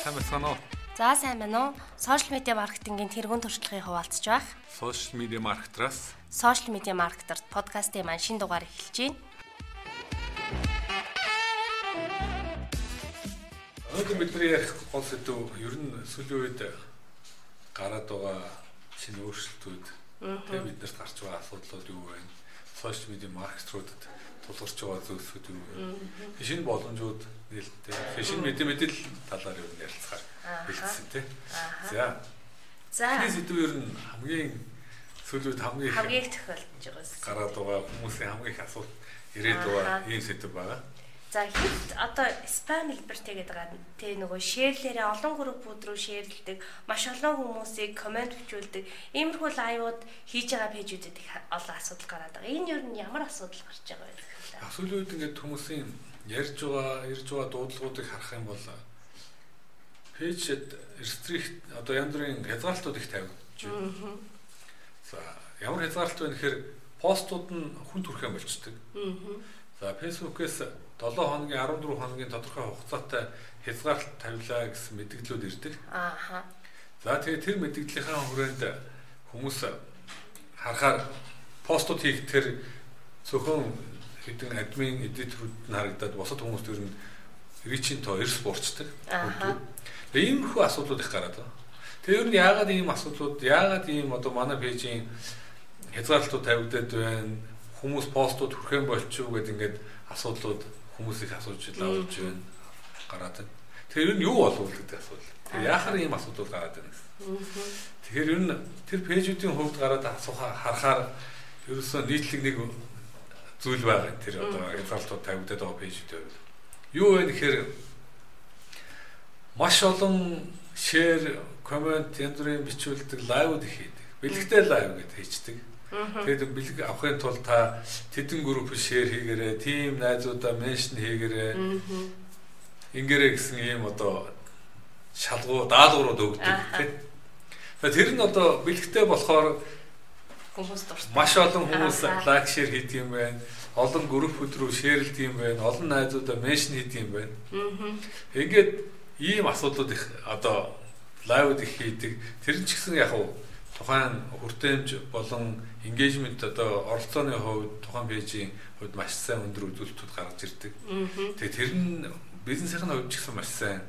сайн байна уу? За сайн байна уу? Сошиал медиа маркетингийн тэргуун туршлагын хуваалцж байх. Сошиал медиа маркетраас Сошиал медиа маркетерт подкастын маань шин дугаар эхэлж байна. Өнөөдөр бидний ярих гол сэдв ер нь сүүлийн үед гараад байгаа шинэ өөрчлөлтүүд тэгээ биднэрт гарч байгаа асуудлууд юу вэ? Сошиал медиа маркетруудад тулгарч байгаа зүйлсүүд вэ? Шинэ боломжууд нээлттэй. Шинэ мэдээ мэдээлэл талаар юу ярилцахаар хэлсэн тий. За. За. Энэ сэдв ер нь хамгийн сүүлийн үед хамгийн Хамгийн их тохиолдож байгаас. гараад байгаа хүмүүсийн хамгийн их асуулт ирээд байгаа ийм сэдв байгаа. За хэд одоо спам хэлбэртэй гэдэг байгаа тэ нөгөө шеэрлэрээ олон группүүд рүү шеэрлдэг маш олон хүмүүсийг комент бичүүлдэг иймэрхүү лайвууд хийж байгаа пэйжүүдэд их олон асуудал гараад байгаа. Энэ юу нь ямар асуудал гарч байгаа вэ Сүүлийн үед ингээд хүмүүсийн ярьж байгаа, ирж байгаа дуудлагуудыг харах юм бол пэйжэд рестрикт одоо янз бүрийн хязгаарлалтууд их тавигдж байна. За ямар хязгаарлалт вэ гэхээр постууд нь хүн төрхөө болчдөг. За фэйсбүүкээс 7 хоногийн 14 хоногийн тодорхой хугацаатай хязгаарлалт тавилаа гэсэн мэдгдлүүд ирдэг. Ааха. За тэгээ тэр мэдгдлийнхаа хүрээнд хүмүүс харахаар постууд хийх тэр зөвхөн хэдэн админ эдиторүүд нь харагдаад босод хүмүүст ер нь ричийн тоо эрс буурчдаг. Тэгээ иймэрхүү асуудлууд их гараад байна. Тэгээ ер нь яагаад ийм асуудлууд яагаад ийм одоо манай пэйжийн хязгаарлалтууд тавигдаад байна? Хүмүүс постууд хүрхэн болчихоо гэдэг ингээд асуудлууд хүмүүс их асууж лавж байна. Гараад байна. Тэгэхээр ер нь юу болов гэдэг асуудал. Тэгээ яахаар ийм асуудлууд гараад байна. Тэгэхээр ер нь тэр пэйжүүдийн хувьд гараад асуухаа харахаар ерөөсөө нийтлэг нэг зүйл байгаа тэр одоо хязгаарлалтууд тавигдаад байгаа пэйжүүд байв. Юу вэ гэхээр маш олон шеэр, комент, бүрийн бичүүлдэг лайвууд их хийдэг. Бэлэгтэй лайв гэдээ хийдэг. Тэгээд бэлэг авахын тулд та тэдэн групп шеэр хийгээрэй, тим найзуудаа меншн хийгээрэй. Ингэрэй гэсэн ийм одоо шалгуу, даалгаврууд өгдөг тийм. Тэр нь одоо бэлэгтэй болохоор Хүмүүс дуртай. маш олон хүмүүс лайк шеэр хийдэг юм байна. Олон группүүд рүү шеэрлдэг юм байна. Олон найзуудаа меншн хийдэг юм байна. Ингээд ийм асуудлууд их одоо лайвд их хийдэг. Тэр нь ч гэсэн яг уу тухайн хүртээмж болон engagement одоо оролцооны хувьд тухайн пэйжийн хувьд маш сайн өндөр үзүүлэлтүүд гаргаж ирдэг. Тэгээ тэр нь бизнесийн хувьд ч гэсэн маш сайн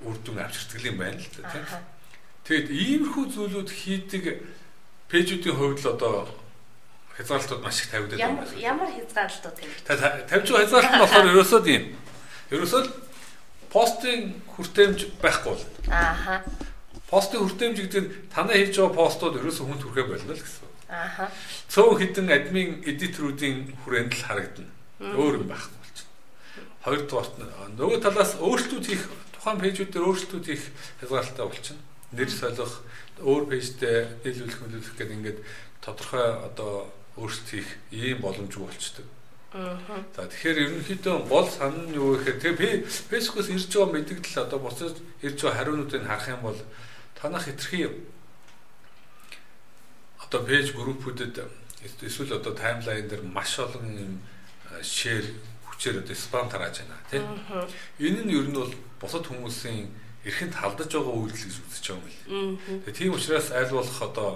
үр дүн авчирдаг юм байна л да тийм. Тэгэд иймэрхүү зүйлүүд хийдэг пэйжүүдийн хувьд л одоо хязгаарлалтууд маш их тавигдаад Ямар байна. ямар хязгаарлалтууд вэ? Та та- тавьж байгаа хязгаарлалт нь болохоор ерөөсөө тийм. Ерөөсөө постын хүртээмж байхгүй бол. Ааха. Постын хүртээмж гэдэг нь танаа хийж байгаа постууд ерөөсөө хүн төрхөө болно л гэсэн. Ааха. Цөөн хідэн админ эдиторуудын хүрээнд л харагдана. Өөр юм байхгүй болчихно. Хоёрдугаарт нь нөгөө талаас өөрчлөлтүүд хийх тухайн пэйжүүд дээр өөрчлөлтүүд хийх хязгаарлалтай болчихно. Нэр солих, өөр пэйжтэй нийлүүлэх мөлүүлэх гэдэг ингээд тодорхой одоо өөрчлөлт хийх ийм боломжгүй болчдөг. За тэгэхээр ерөнхийдөө гол санал нь юу гэхээр тэгээ фэйсбүүкээс ирж байгаа мэдээлэл одоо буцаж ирж байгаа хариунуудыг харах юм бол танах хэтэрхий одоо пэйж группүүдэд эсвэл одоо таймлайн дээр маш олон юм шеэр хүчээр одоо спам тарааж байна тийм. Энэ нь ер нь бол бусад хүмүүсийн эрхэнд халдаж байгаа үйлдэл гэж үзэж байгаа юм л. Тэгээ тийм учраас аль болох одоо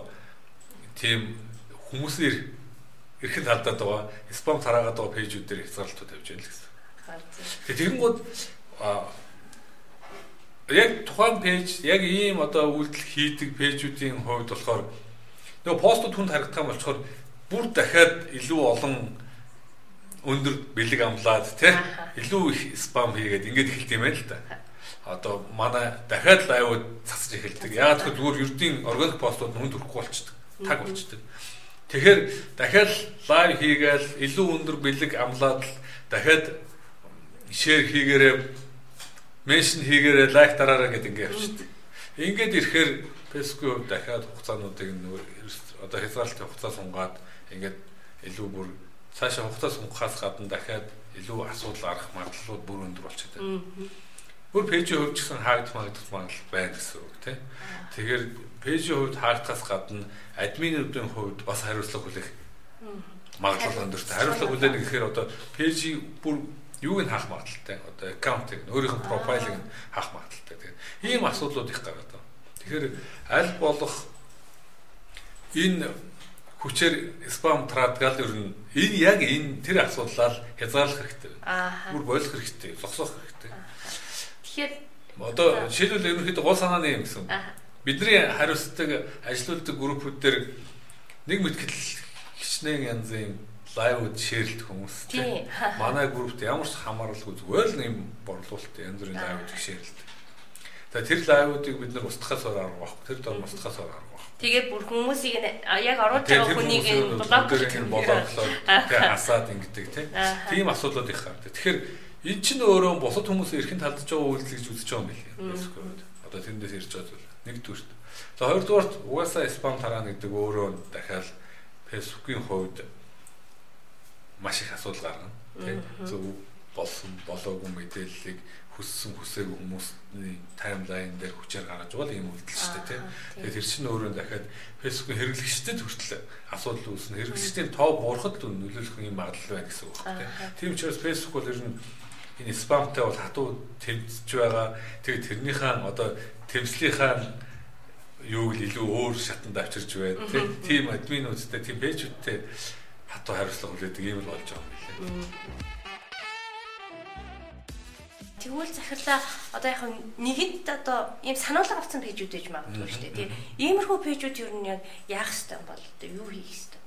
тийм хүмүүсийн эрхэнд халдаад байгаа спам тараагаад байгаа пэйжүүд дээр хязгаарлалтууд тавьж байна л гэсэн. Тэгээ тэгэнгүүт яг тухайн пэйж яг ийм одоо үйлдэл хийдэг пэйжүүдийн хувьд болохоор нөгөө постууд хүнд харагдах юм болчоор бүр дахиад илүү олон өндөр бэлэг амлаад тий илүү их спам хийгээд ингэж эхэлт юм байна л да. Одоо манай дахиад лайвууд цацж эхэлдэг. Яагаад гэвэл зүгээр ердийн органик постууд нүнд хүрэхгүй болчдөг. Таг болчдөг. Тэгэхээр дахиад лайв хийгээл илүү өндөр бэлэг амлаад дахиад шеэр хийгээрээ меншн хийгээрээ лайк дараараа гэдэг ингэ явчихдаг. Ингээд ирэхээр Facebook дахиад хугацаануудыг нөгөө одоо хязгаарлалтын хугацаа сунгаад ингээд илүү бүр цаашаа хугацаа сунгахаас гадна дахиад илүү асуудал гарах магадлалууд бүр өндөр болчиход Бүр пэйжийн хувьд ч гэсэн хаагдах магадлал магадлал байна гэсэн үг тийм. Тэгэхээр пэйжийн хувьд хаагдахаас гадна админуудын хувьд бас хариуцлага хүлээх магадлал өндөртэй. Хариуцлага хүлээнэ гэхээр одоо пэйжийн бүр юуг нь хаах магадлалтай. Одоо аккаунтыг өөрийнх нь профайлыг нь хаах магадлалтай. Тэгэхээр ийм асуудлууд их гараад байна. Тэгэхээр аль болох энэ хүчээр спам традгал ер нь энэ яг энэ тэр асуудлаа хязгаарлах хэрэгтэй. Бүр болох хэрэгтэй, зогсоох. Тэгэхээр одоо жишээлбэл ерөнхийдөө гол санааны юм гэсэн. Бидний хариуцдаг ажилуулдаг группүүд дээр нэг мэтгэл хичнээн янзын лайвд шеэрлэх хүмүүс тийм манай группт ямар ч хамааралгүй зүгээр л нэм борлуулалт янз бүрийн лайвд шеэрлдэг. За тэр лайвуудыг бид нар устгахаас арга байхгүй. Тэр дор устгахаас арга байхгүй. Тэгээд бүр хүмүүсийг яг оруулж байгаа хүнийг блоклох болгоглоод тэг хасаад ингэдэг тийм асуудлууд их гардаг. Тэгэхээр эн чинь өөрөө бусад хүмүүсийн эрхэнд талдж байгаа үйлдэл гэж үзэж байгаа юм билээ. Одоо тэндээс ирж байгаа зүйл. Нэгдүгürt. За хоёрдугаарт угаасаа спам тараана гэдэг өөрөө дахиад фэйсбүүкийн хувьд маш их асуудал гаргана. Тэг зөв болсон болоогүй мэдээллийг хүссэн хүсээгүй хүмүүсийн таймлайн дээр хүчээр гаргаж бол ийм үйлдэл шүү дээ тийм. Тэгээд тэр чинь өөрөө дахиад фэйсбүүкийн хэрэглэгчдэд хүртэл асуудал үүснэ. Хэрэглэгчдийн тоо буурахад л нөлөөлөх юм магадлал байна гэсэн үг тийм. Тийм учраас фэйсбүүк бол ер нь энэ спамтай бол хатуу тэмцэж байгаа. Тэгээд тэрнийхээ одоо тэмцлийнхаа юуг л илүү өөр шатанд авчирж байна тийм админуудтай тийм пэйжүүдтэй хатуу хариуцлага хүлээдэг юм л болж байгаа юм билээ. Тэгвэл захирлаа одоо яг нэгэнд одоо ийм сануулга авсан пэйжүүд гэж магадгүй шүү дээ. Тийм. Иймэрхүү пэйжүүд ер нь яг яах ёстой бол одоо юу хийх бэ?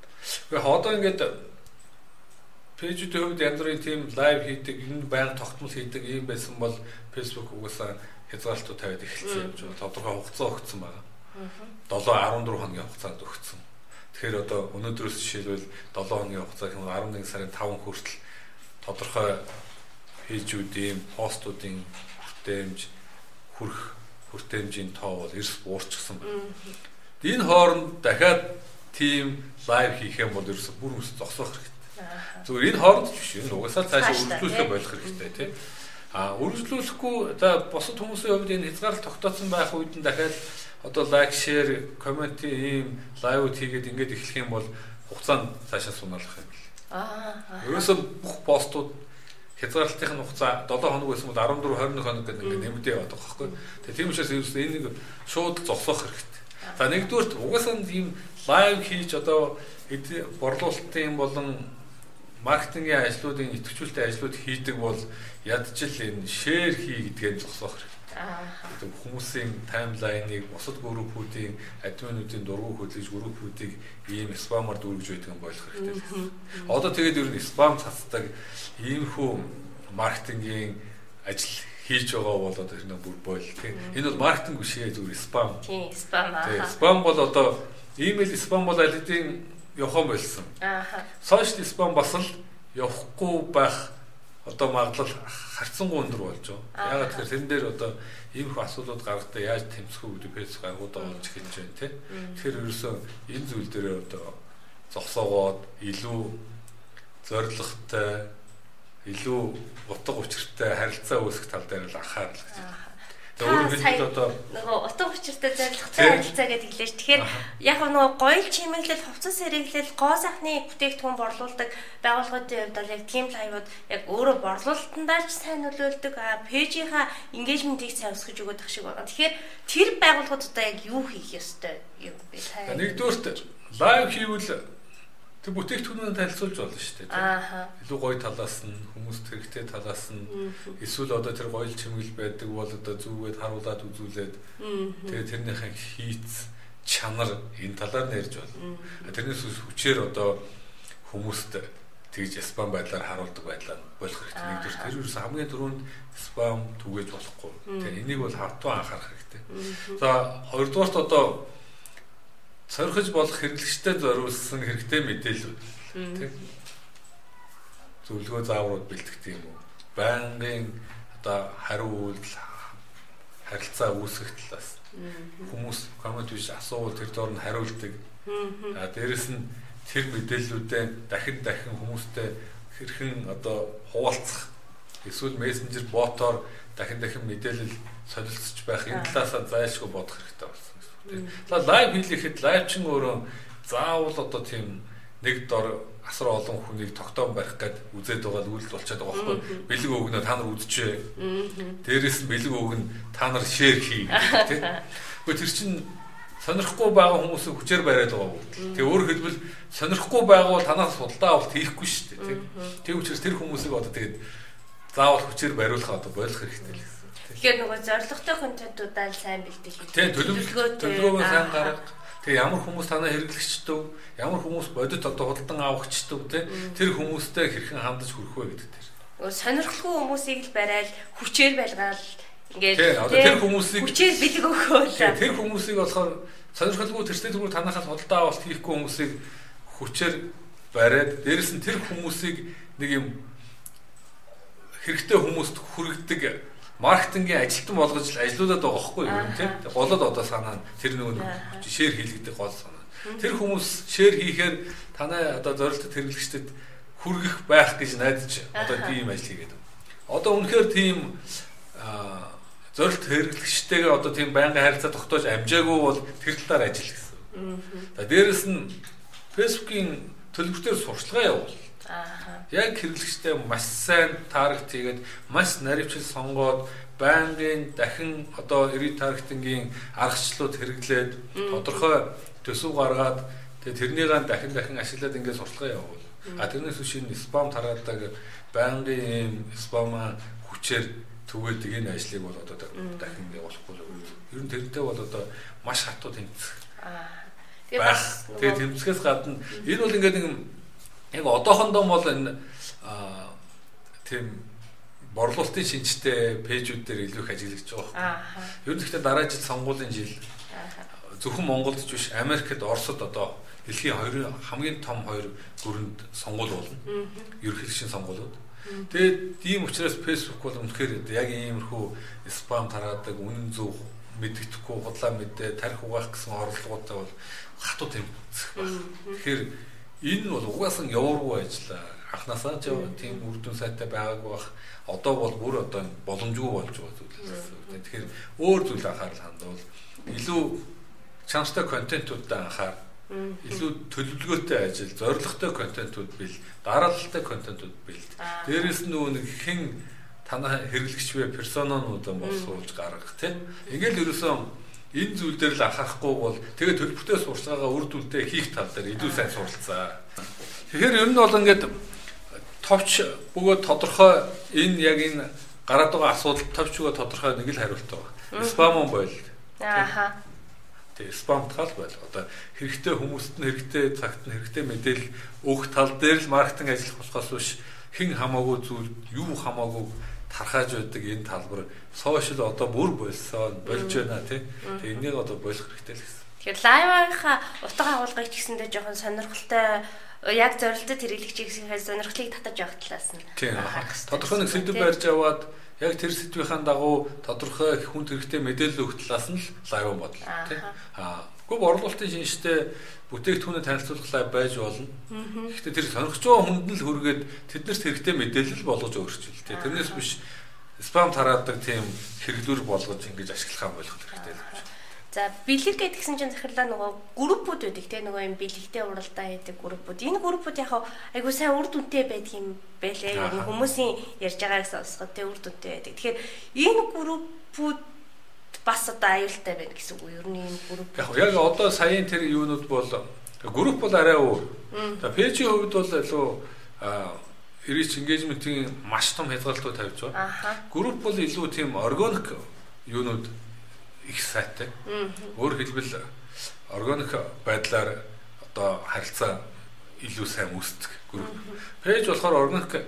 Гэхдээ одоо ингээд пэйжүүдийн хувьд янз бүрийн тийм лайв хийдэг, энэ байнга тогтмол хийдэг юм байсан бол Facebook угаасаа хязгаарлалтууд тавиад эхэлсэн юм шиг тодорхой хугацаа өгсөн байна. 7 14 хоногийн хугацаанд өгсөн. Тэгэхээр одоо өнөөдрөөс жишээлбэл 7 хоногийн хугацаа хэм 11 сарын 5 хүртэл тодорхой пэйжүүдийн постуудын хүртээмж хүрх хүртээмжийн тоо бол эрс буурчихсан байна. Энэ хооронд дахиад тийм лайв хийх юм бол ерөөсө бүр өс зогсоох хэрэгтэй. Зүгээр энэ хооронд биш энэ угаасаа цаашаа үргэлжлүүлэх болох хэрэгтэй тийм. А үргэлжлүүлэхгүй за бусад хүмүүсийн хувьд энэ хязгаарлалт тогтоосон байх үед нь дахиад одоо лайк, шеэр, коммент ийм лайвууд хийгээд ингээд эхлэх юм бол хугацаанд цаашаа сунаалах юм бэл. Аа. Ерөөсөө бүх постууд хязгаарлалтын хугацаа 7 хоног байсан бол 14 21 хоног гэдэг ингээд нэмэгдээ яваад байгаа байхгүй. Тэгээ тийм учраас ерөөсөө энийг шууд зогсоох хэрэгтэй. За нэгдүгürt угаасаа ийм лайв хийж одоо борлуулалтын болон маркетингийн ажлуудын идэвхжүүлэлтийн ажлууд хийдэг бол ядчил энэ шеэр хий гэдгээр зогсоох хэрэгтэй хүмүүсийн таймлайныг бусад группүүдийн админуудын дургу хөдлөж группүүдийг ийм спамаар дүүргэж байдаг юм болох хэрэгтэй. Одоо тэгээд ер нь спам цацдаг иймхүү маркетингийн ажил хийж байгаа бол одоо тэр нэг бүр бойл тийм. Энэ бол маркетинг биш ээ зүгээр спам. Тийм, спам аа. Тийм, спам бол одоо имэйл спам бол аль хэдийн явах болсон. Аа. Сошиал спам бас л явахгүй байх одоо магадлал харцсангуй өндөр болж байгаа. Ягаад тэгэхээр тэн дээр одоо ийм их асуудлууд гаргахдаа яаж тэмцэх үү гэдэг фэйс гаргуудаа болж эхэлж байна тий. Тэгэхээр ерөөсөө энэ зүйл дээр одоо зогсоогоод илүү зоригтой илүү утга учиртай харилцаа үүсгэх тал дээр л анхаарал гэж байна. Өөрөөр хэлбэл одоо нөгөө утга учиртай зорилготой харилцаа гэдэг хэлээш. Тэгэхээр яг нөгөө гоёл чимэглэл, хувцас хэрэглэл, гоо сайхны бүтээгдэхүүн борлуулдаг байгууллагуудын хувьд бол яг тийм лайвууд яг өөрөө борлуулалтандаа ч сайн нөлөөлдөг, пэйжийнхаа engagement-ийг сайн өсгөж өгöd ах шиг байна. Тэгэхээр тэр байгууллагууд одоо яг юу хийх ёстой юм бэ? Нэгдүгээрт лайв хийвэл Тэг бүтээгдэхүүнээ танилцуулж болно шүү дээ. Аа. Илүү гоё талаас нь хүмүүст хэрэгтэй талаас нь эсвэл одоо тэр гоё чимгэл байдаг бол одоо зүгээд харуулад үзүүлээд тэгээ тэрнийхээ хийц чанар энэ талаар нэрж болно. Тэрнээс хүчээр одоо хүмүүст тэгж спам байдлаар харуулдаг байдлаа болох хэрэгтэй. Нэгдүгээр тэр юус хамгийн түрүүнд спам түгээж болохгүй. Тэгээ энийг бол хавтуу анхаарах хэрэгтэй. За хоёрдугаарт одоо сорхиж болох хэрэглэгчтэй зориулсан хэрэгтэй мэдээлүүд тийм зөвлөгөө зааврууд бэлтгэдэг юм уу? Байнгын одоо хариу үйлдэл харилцаа үүсгэх талаас хүмүүс коммент биш асуувал тэр доор нь хариулдаг. А дээрэс нь тэр мэдээллүүдээ дахин дахин хүмүүстэй хэрхэн одоо хуваалцах эсвэл мессенжер ботоор дахин дахин мэдээлэл солилцож байх энэ талаасаа зайлшгүй бодох хэрэгтэй болсон. За лайв хийлэхэд лайв чин өөрөө заавал одоо тийм нэг дор асар олон хүнийг тогтоом барих гээд үзээд байгаа л үйлдэл болчиход байгаа байхгүй. Бэлэг өгнө та нар үзчихээ дээрээс нь бэлэг өгнө та нар шеэр хий тийм үгүй тэр чинь сонирхгүй байгаа хүмүүсийг хүчээр бариад байгаа үг. Тэгээ өөр хэлбэл сонирхгүй байгаа бол танаас судалдаа авалт хийхгүй шүү дээ тийм. Тэг учраас тэр хүмүүсийг одоо тэгээд заавал хүчээр бариулах одоо болох хэрэгтэй л гэсэн. Тэгэхээр нөгөө зоригтой контентуудаа сайн бэлдэж. Тийм төлөвлөгөө төлөвлөгөөгөө сайн гаргах Тэгээ ямар хүмүүс танаа хэрэглэгчдэг, ямар хүмүүс бодит одоо худалдан авахчдаг тий тэр хүмүүстэй хэрхэн хандаж хүрэх вэ гэдэг тэр. Сонирхолгүй хүмүүсийг л барайл хүчээр байлгаал ингээд тэр хүмүүсийг хүчээр бэлэг өгөөл. Тэр хүмүүсийг болохоор сонирхолгүй тэрсний зүгээр танахаас худалдаа авалт хийхгүй хүмүүсийг хүчээр бариад дээрэс нь тэр хүмүүсийг нэг юм хэрэгтэй хүмүүст хүргэдэг маркетингийн ажилтан болгож ажиллаулаад байгаа хгүй юу тийм? Голод одоо санаа тэр нөгөө шеэр хийлгдэг гол санаа. Тэр хүмүүс шеэр хийхээр танай одоо зорилттой хэрэглэгчдэд хүргэх байх гэж найдаж одоо тийм ажил хийгээд байна. Одоо үнэхээр тийм зорилт хэрэглэгчтэйгээ одоо тийм байнгын харилцаа тогтоож амжаагүй бол тэр талаар ажил гэсэн. За дээрэс нь Facebook-ийн төлбөртөөр сурчлагаа явуул Яг хэрэглэгчтэй маш сайн таргет хийгээд маш наривчл сонгоод байнгын дахин одоо эри таргетингийн аргачлалууд хэрэглээд тодорхой төсөв гаргаад тэгээ тэрнийгээ дахин дахин ашиглаад ингээд сурталгаа явуул. А тэрнээс биш энэ спам тараадаг байнгын спам хүчээр түгээдэг энэ ажлыг бол одоо дахин явуулахгүй л үү. Ер нь тэрнтэй бол одоо маш хатуу тэмцэх. Аа. Тэгээ тэмцэхээс гадна энэ бол ингээд нэг яг одоохондоо бол энэ тийм борлуулалтын шинжтэй пэйжүүд дээр илүү их ажиглаж байгаа байхгүй. Ер нь гэхдээ дараа жил сонгуулийн жил зөвхөн Монголд ч биш Америкт, Оросд одоо дэлхийн хоёр хамгийн том хоёр гүрэнд сонгуул болно. Ерөнхийлөгчийн сонгуулиуд. Тэгээд тийм учраас Facebook бол үнэхээр яг иймэрхүү спам тараадаг, үнэн зөв мэддэхгүй худлаа мэдээ тарих угаах гэсэн орлоготой бол хатуу тэмцэх байна. Тэгэхээр Энэ бол угаасаа явааргүй ажиллаа. Анхнаасаа ч тийм үр дүн сайтай байгаагүй бах. Одоо бол бүр одоо боломжгүй болж байгаа зүйл гэсэн. Тэгэхээр өөр зүйл анхаарал хандвал илүү чанартай контентуудад анхаар илүү төлөвлөгөөтэй ажил, зорилготой контентууд бил, дараалалтай контентууд бил. Дээрээс нь нөгөө нэг хэн танаа хэрэглэгч вэ персононуудаа болсуулж гаргах тийм. Ингээл ерөөсөө энэ зүйл дээр л анхаарахгүй бол тэгээ төлбөртэй сурчлагаа үр дүнтэй хийх тал дээр илүү сайн суралцаа. Тэгэхээр ер нь бол ингээд товч бөгөөд тодорхой энэ яг энэ гараад байгаа асуудал товч бөгөөд тодорхой нэг л хариулт байгаа. Спам бойл. Ааха. Тэгээ спам тал байл. Одоо хэрэгтэй хүмүүст нь хэрэгтэй цагт нь хэрэгтэй мэдээлэл өгөх тал дээр л маркетинг ажиллах болохоос биш хэн хамаагүй зүйл юу хамаагүй тархааж байдаг энэ талбар сошиал одоо бүр болсон болж байна тий. Тэгээ энийг одоо болох хэрэгтэй л гэсэн. Тэгэхээр лайвынхаа утга агуулгыг ч гэсэндээ жоохон сонирхолтой яг зорилттой хэрэглэгчийнхээ сонирхлыг татаж явах талаас нь харах хэрэгтэй. Тодорхой нэг сэдв барьж аваад яг тэр сэдвийн дагуу тодорхой хүн хэрэгтэй мэдээлэл өгөх талаас нь л лайв бодол тий. Аа Гэхдээ борлуулалтын шинжтэй бүтээгдэхүүнээ танилцуулах лайв байж болно. Гэхдээ тэр сонирхож байгаа хүнд нь л хүргээд тэднэрт хэрэгтэй мэдээлэл болгож өөрчилтэй. Тэрнээс биш спам тараадаг тийм хэрэглүүр болгож ингэж ашиглах юм болох хэрэгтэй л байна. За бэлэг гэдгсэн чинь захирлаа нөгөө группүүд үүдэг те нөгөө юм бэлэгтэй уралдаа хийдэг группүүд. Энэ группүүд яг айгуу сайн үр дүнтэй байдаг юм байлээ. Хүмүүсийн ярьж байгаагаас сонсоход те үр дүнтэй байдаг. Тэгэхээр энэ группүүд бас одоо аюултай байна гэсэн үг? Ер нь энэ групп. Яг яг одоо саяын тэр юунууд бол групп бол арай өөр. За пэйжийн хувьд бол илүү reach engagement-ийн маш том хязгаарлалтууд тавьж байгаа. Групп бол илүү тийм органик юунууд их сайтай. Өөр хэлбэл органик байдлаар одоо харилцаа илүү сайн үүсдэг групп. Пэйж болохоор органик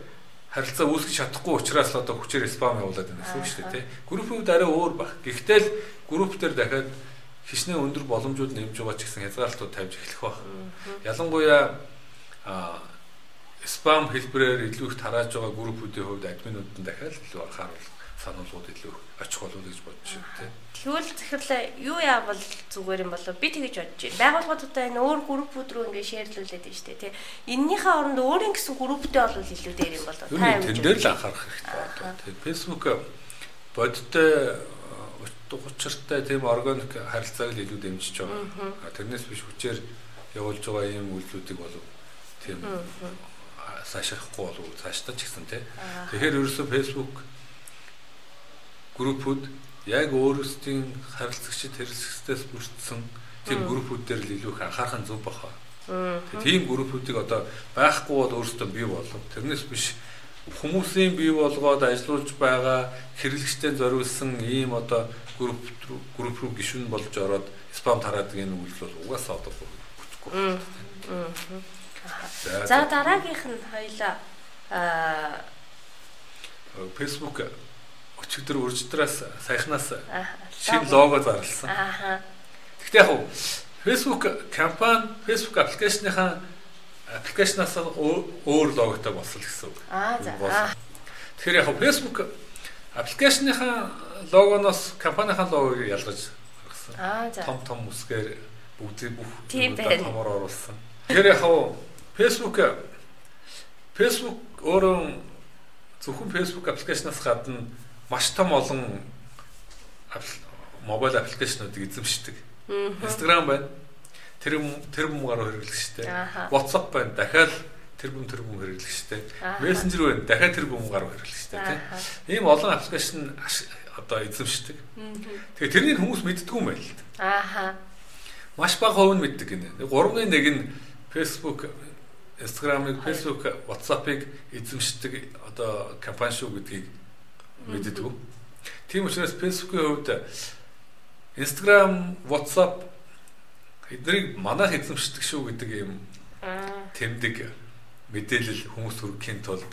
харилцаа үүсгэж чадахгүй учраас л одоо хүчээр спам явуулаад байна гэсэн үг шүү дээ тий. Группийн хувьд арай өөр баг. Гэхдээ л групп дээр дахиад хичнээн өндөр боломжууд нэмж байгаа ч гэсэн хязгаарлалтууд тавьж эхлэх баг. Ялангуяа спам хэлбэрээр илүү их тарааж байгаа группүүдийн хувьд админууд нь дахиад илүү анхаарал сануулгууд илүү очих болов гэж бодож байна тийм. Тэгвэл захирлаа юу яавал зүгээр юм болов би тэгэж бодож байна. Байгууллагуудаа энэ өөр группүүд рүү ингээ шеэрлүүлээд байна шүү дээ тий. Эннийхээ оронд өөрийн гэсэн групптэй бол илүү дээр юм болов. Та тэн дээр л анхаарах хэрэгтэй. Тэгээ Facebook бодтой учиртай тийм органик харилцааг л илүү дэмжиж байгаа. Тэрнээс биш хүчээр явуулж байгаа ийм үйлдэлүүдийг болов Тийм сайшрахгүй болов цаашдаа ч гэсэн тий. Тэгэхээр ерөөсөө Facebook группүүд яг өөрсдийн харилцагчид хэрэгсэлтээс бүрдсэн тийм группүүд дээр л илүү их анхаарах нь зөв баха. Тийм группүүдийг одоо байхгүй бол өөрсдөө бий болов. Тэрнээс биш хүмүүсийн бий болгоод ажиллуулж байгаа хэрэглэгчтэй зориулсан ийм одоо групп групп руу гишүүн болж ороод спам тараадаг энэ үйлдэл бол угаасаа одоо бүтэхгүй. За дараагийнх нь хоёлаа аа Facebook өчигдөр үржидраас саяхнаас шинэ лого зарласан. Аа. Гэхдээ яг Facebook компани Facebook аппликейшныхаа аппликейшнаас өөр логотой болсон гэсэн үг. Аа за. Тэгэхээр яг Facebook аппликейшныхаа логоноос компанийнхаа логог ялгаж гаргасан. Аа за. Том том үсгээр бүгдийг бүх томор оруулсан. Тэгэхээр яг Facebook Facebook өөрөө зөвхөн Facebook аппликейшнаас гадна маш том олон мобайл аппликейшнуудыг эзэмшдэг. Instagram байна. Тэр тэр бумгаар хэрэглэгчтэй. WhatsApp байна. Дахиад тэр бүм тэр бүм хэрэглэгчтэй. Messenger байна. Дахиад тэр бумгаар хэрэглэгчтэй тийм. Ийм олон аппликейшн одоо эзэмшдэг. Тэгээ тэрнийг хүмүүс мэддгүй юм байл. Ааха. Маш бага хувь нь мэддэг гинэ. 3-ны 1 нь Facebook Instagram-ыг, Facebook, WhatsApp-ыг эзэмшдэг одоо компани шүү гэдгийг мэддэг. Тийм учраас Facebook-ийн хувьд Instagram, WhatsApp эднийг манайх эзэмшдэг шүү гэдэг юм тэмдэг мэдээлэл хүмүүс хүргэхийн тулд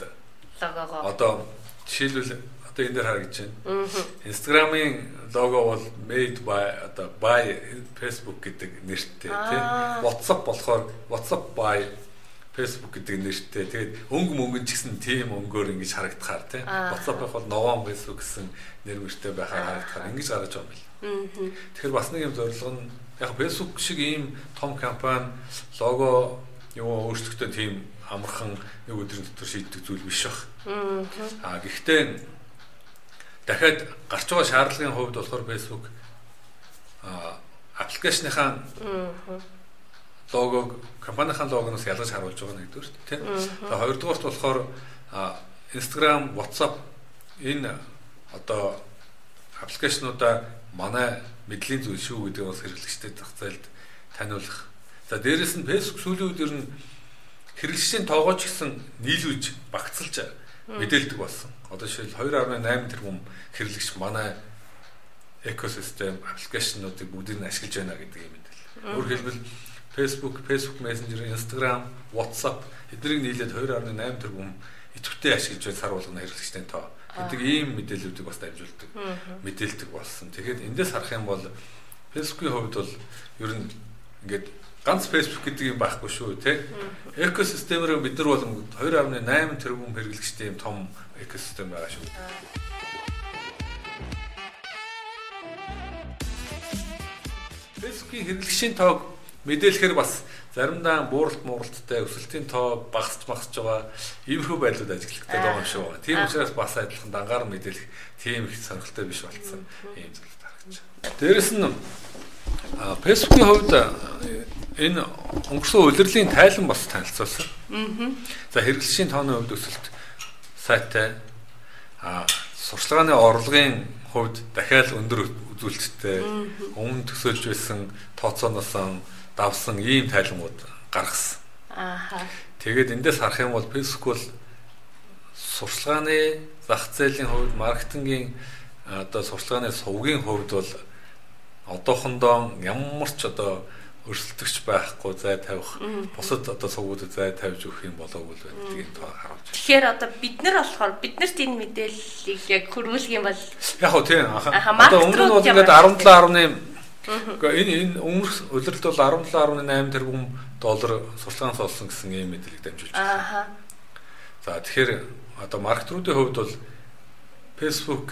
одоо жишээлбэл одоо энэ дээр харагдаж байна. Instagram-ын лого бол made by одоо by Facebook гэдэг нэртэй тийм. WhatsApp болохоор WhatsApp by Facebook гэдэг нэртэй. Тэгээд өнгө мөнгөн ч гэсэн тийм өнгөөр ингэж харагдахаар тийм. WhatsApp-ыг бол новон Facebook гэсэн нэр мөртэй байхаар харагдахаар ингэж гарч байгаа юм байна. Тэгэхээр бас нэг юм зорилго нь яг Facebook шиг ийм том компани лого юу өөрсдөө тийм амархан нэг өдрийн дотор шийддэг зүйл биш баг. Аа гэхдээ дахиад гарч байгаа шаардлагын хувьд болохоор Facebook аа аппликейшныхаа логог компанийн логоноос ялгаж харуулж байгаа нэгдүгээр тийм. За хоёрдугаарт болохоор Instagram, WhatsApp энэ одоо аппликейшнуудаа манай мэдлийн зүйл шүү гэдэг бас хэрэглэгчдэд зах зээлд таниулах. За дээрэс нь Facebook сүүлийн үед ер нь хэрэглэгчдийн тоогооч гэсэн нийлүүлж багцалж мэдээлдэг болсон. Одоо жишээл 2.8 тэрбум хэрэглэгч манай экосистем аппликейшнуудыг бүгдийг нь ашиглаж байна гэдэг юм мэдээлэл. Өөрөөр хэлбэл Facebook, Facebook Messenger, Instagram, WhatsApp эднийг нийлээд 2.8 тэрбум идэвхтэй ашиглаж бай сар болгоно хэрэглэгчтэй тоо гэдэг ийм мэдээллүүдийг бас дамжуулдаг. Мэдээлдэг болсон. Тэгэхээр эндээс харах юм бол Facebook-ийн хувьд бол ер нь ингээд ганц Facebook гэдэг юм байхгүй шүү тий. Экосистемээр бид нар бол 2.8 тэрбум хэрэглэгчтэй юм том экосистем байгаа шүү. Facebook-ийн хэрэглэгчийн тоог мэдээлэхээр бас заримдаа бууралт мууралттай өсөлтийн тоо багасч багасч байгаа иймэрхүү байдлууд ажиглагддаг байгаа юм шиг байна. Тийм учраас бас адилхан дангаар мэдээлэх тийм их сонирхолтой биш болсон ийм зүйл байна. Дээрэс нь Facebook-ийн хувьд энэ өнгөрсөн удирдлагын тайлан бас танилцуулсан. За хэрэглэгчийн тооны хувьд өсөлт сайтай а сурчлагын орлогын хувьд дахиад өндөр үзүүлэлттэй өмнө төсөөлж байсан тооцооноос давсан ийм тайлбарууд гаргасан. Ааха. Тэгээд эндээс харах юм бол Facebook бол сурчлагын зах зээлийн хувьд маркетингийн одоо сурчлагын сувгийн хувьд бол одоохондоо ямар ч одоо өрсөлдөгч байхгүй зай тавих бусад одоо сувгуудад зай тавьж өгөх юм болоогүй л байдаг юм тоо харуулж. Тэгэхээр одоо бид нар болохоор биднэрт энэ мэдээллийг яг хөрвүүлэх юм бол яг хөө тийм одоо өмнө нь бол ингээд 17.8 Гэхдээ энэ энэ өмнөх улиралд бол 17.8 тэрбум доллар сурталчилгаанаас олсон гэсэн ийм мэдээлэл дамжуулж байна. За тэгэхээр одоо маркетруудын хувьд бол Facebook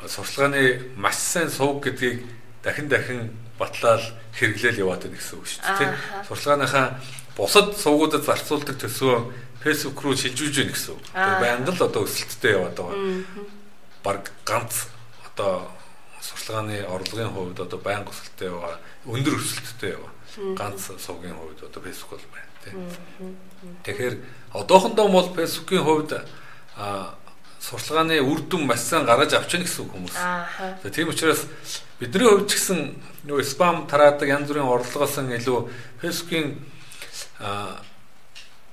сурталчилгааны маш сайн сувг гэдгийг дахин дахин батлаад хэрэглээл яваад байна гэсэн үг шүү дээ. Сурталчилгааныхаа бусад сувгуудад зарцуулдаг төсвөө Facebook руу шилжүүлж байна гэсэн үг. Байнга л одоо өсөлттэй яваад байгаа. Бараг ганц одоо сурчлагын орлогын хувьд одоо байнга өсөлттэй байгаа, өндөр өсөлттэй байгаа. Ганц сувгийн хувьд одоо Facebook бол байна тийм. Тэгэхээр одоохондоо бол Facebook-ийн хувьд сурчлагын үр дүн маш сайн гаргаж авч яах гэсэн хүмүүс. Аа. Тийм учраас бидний хувьд ч гэсэн нөгөө спам тараадаг янз бүрийн орлогоос илүү Facebook-ийн а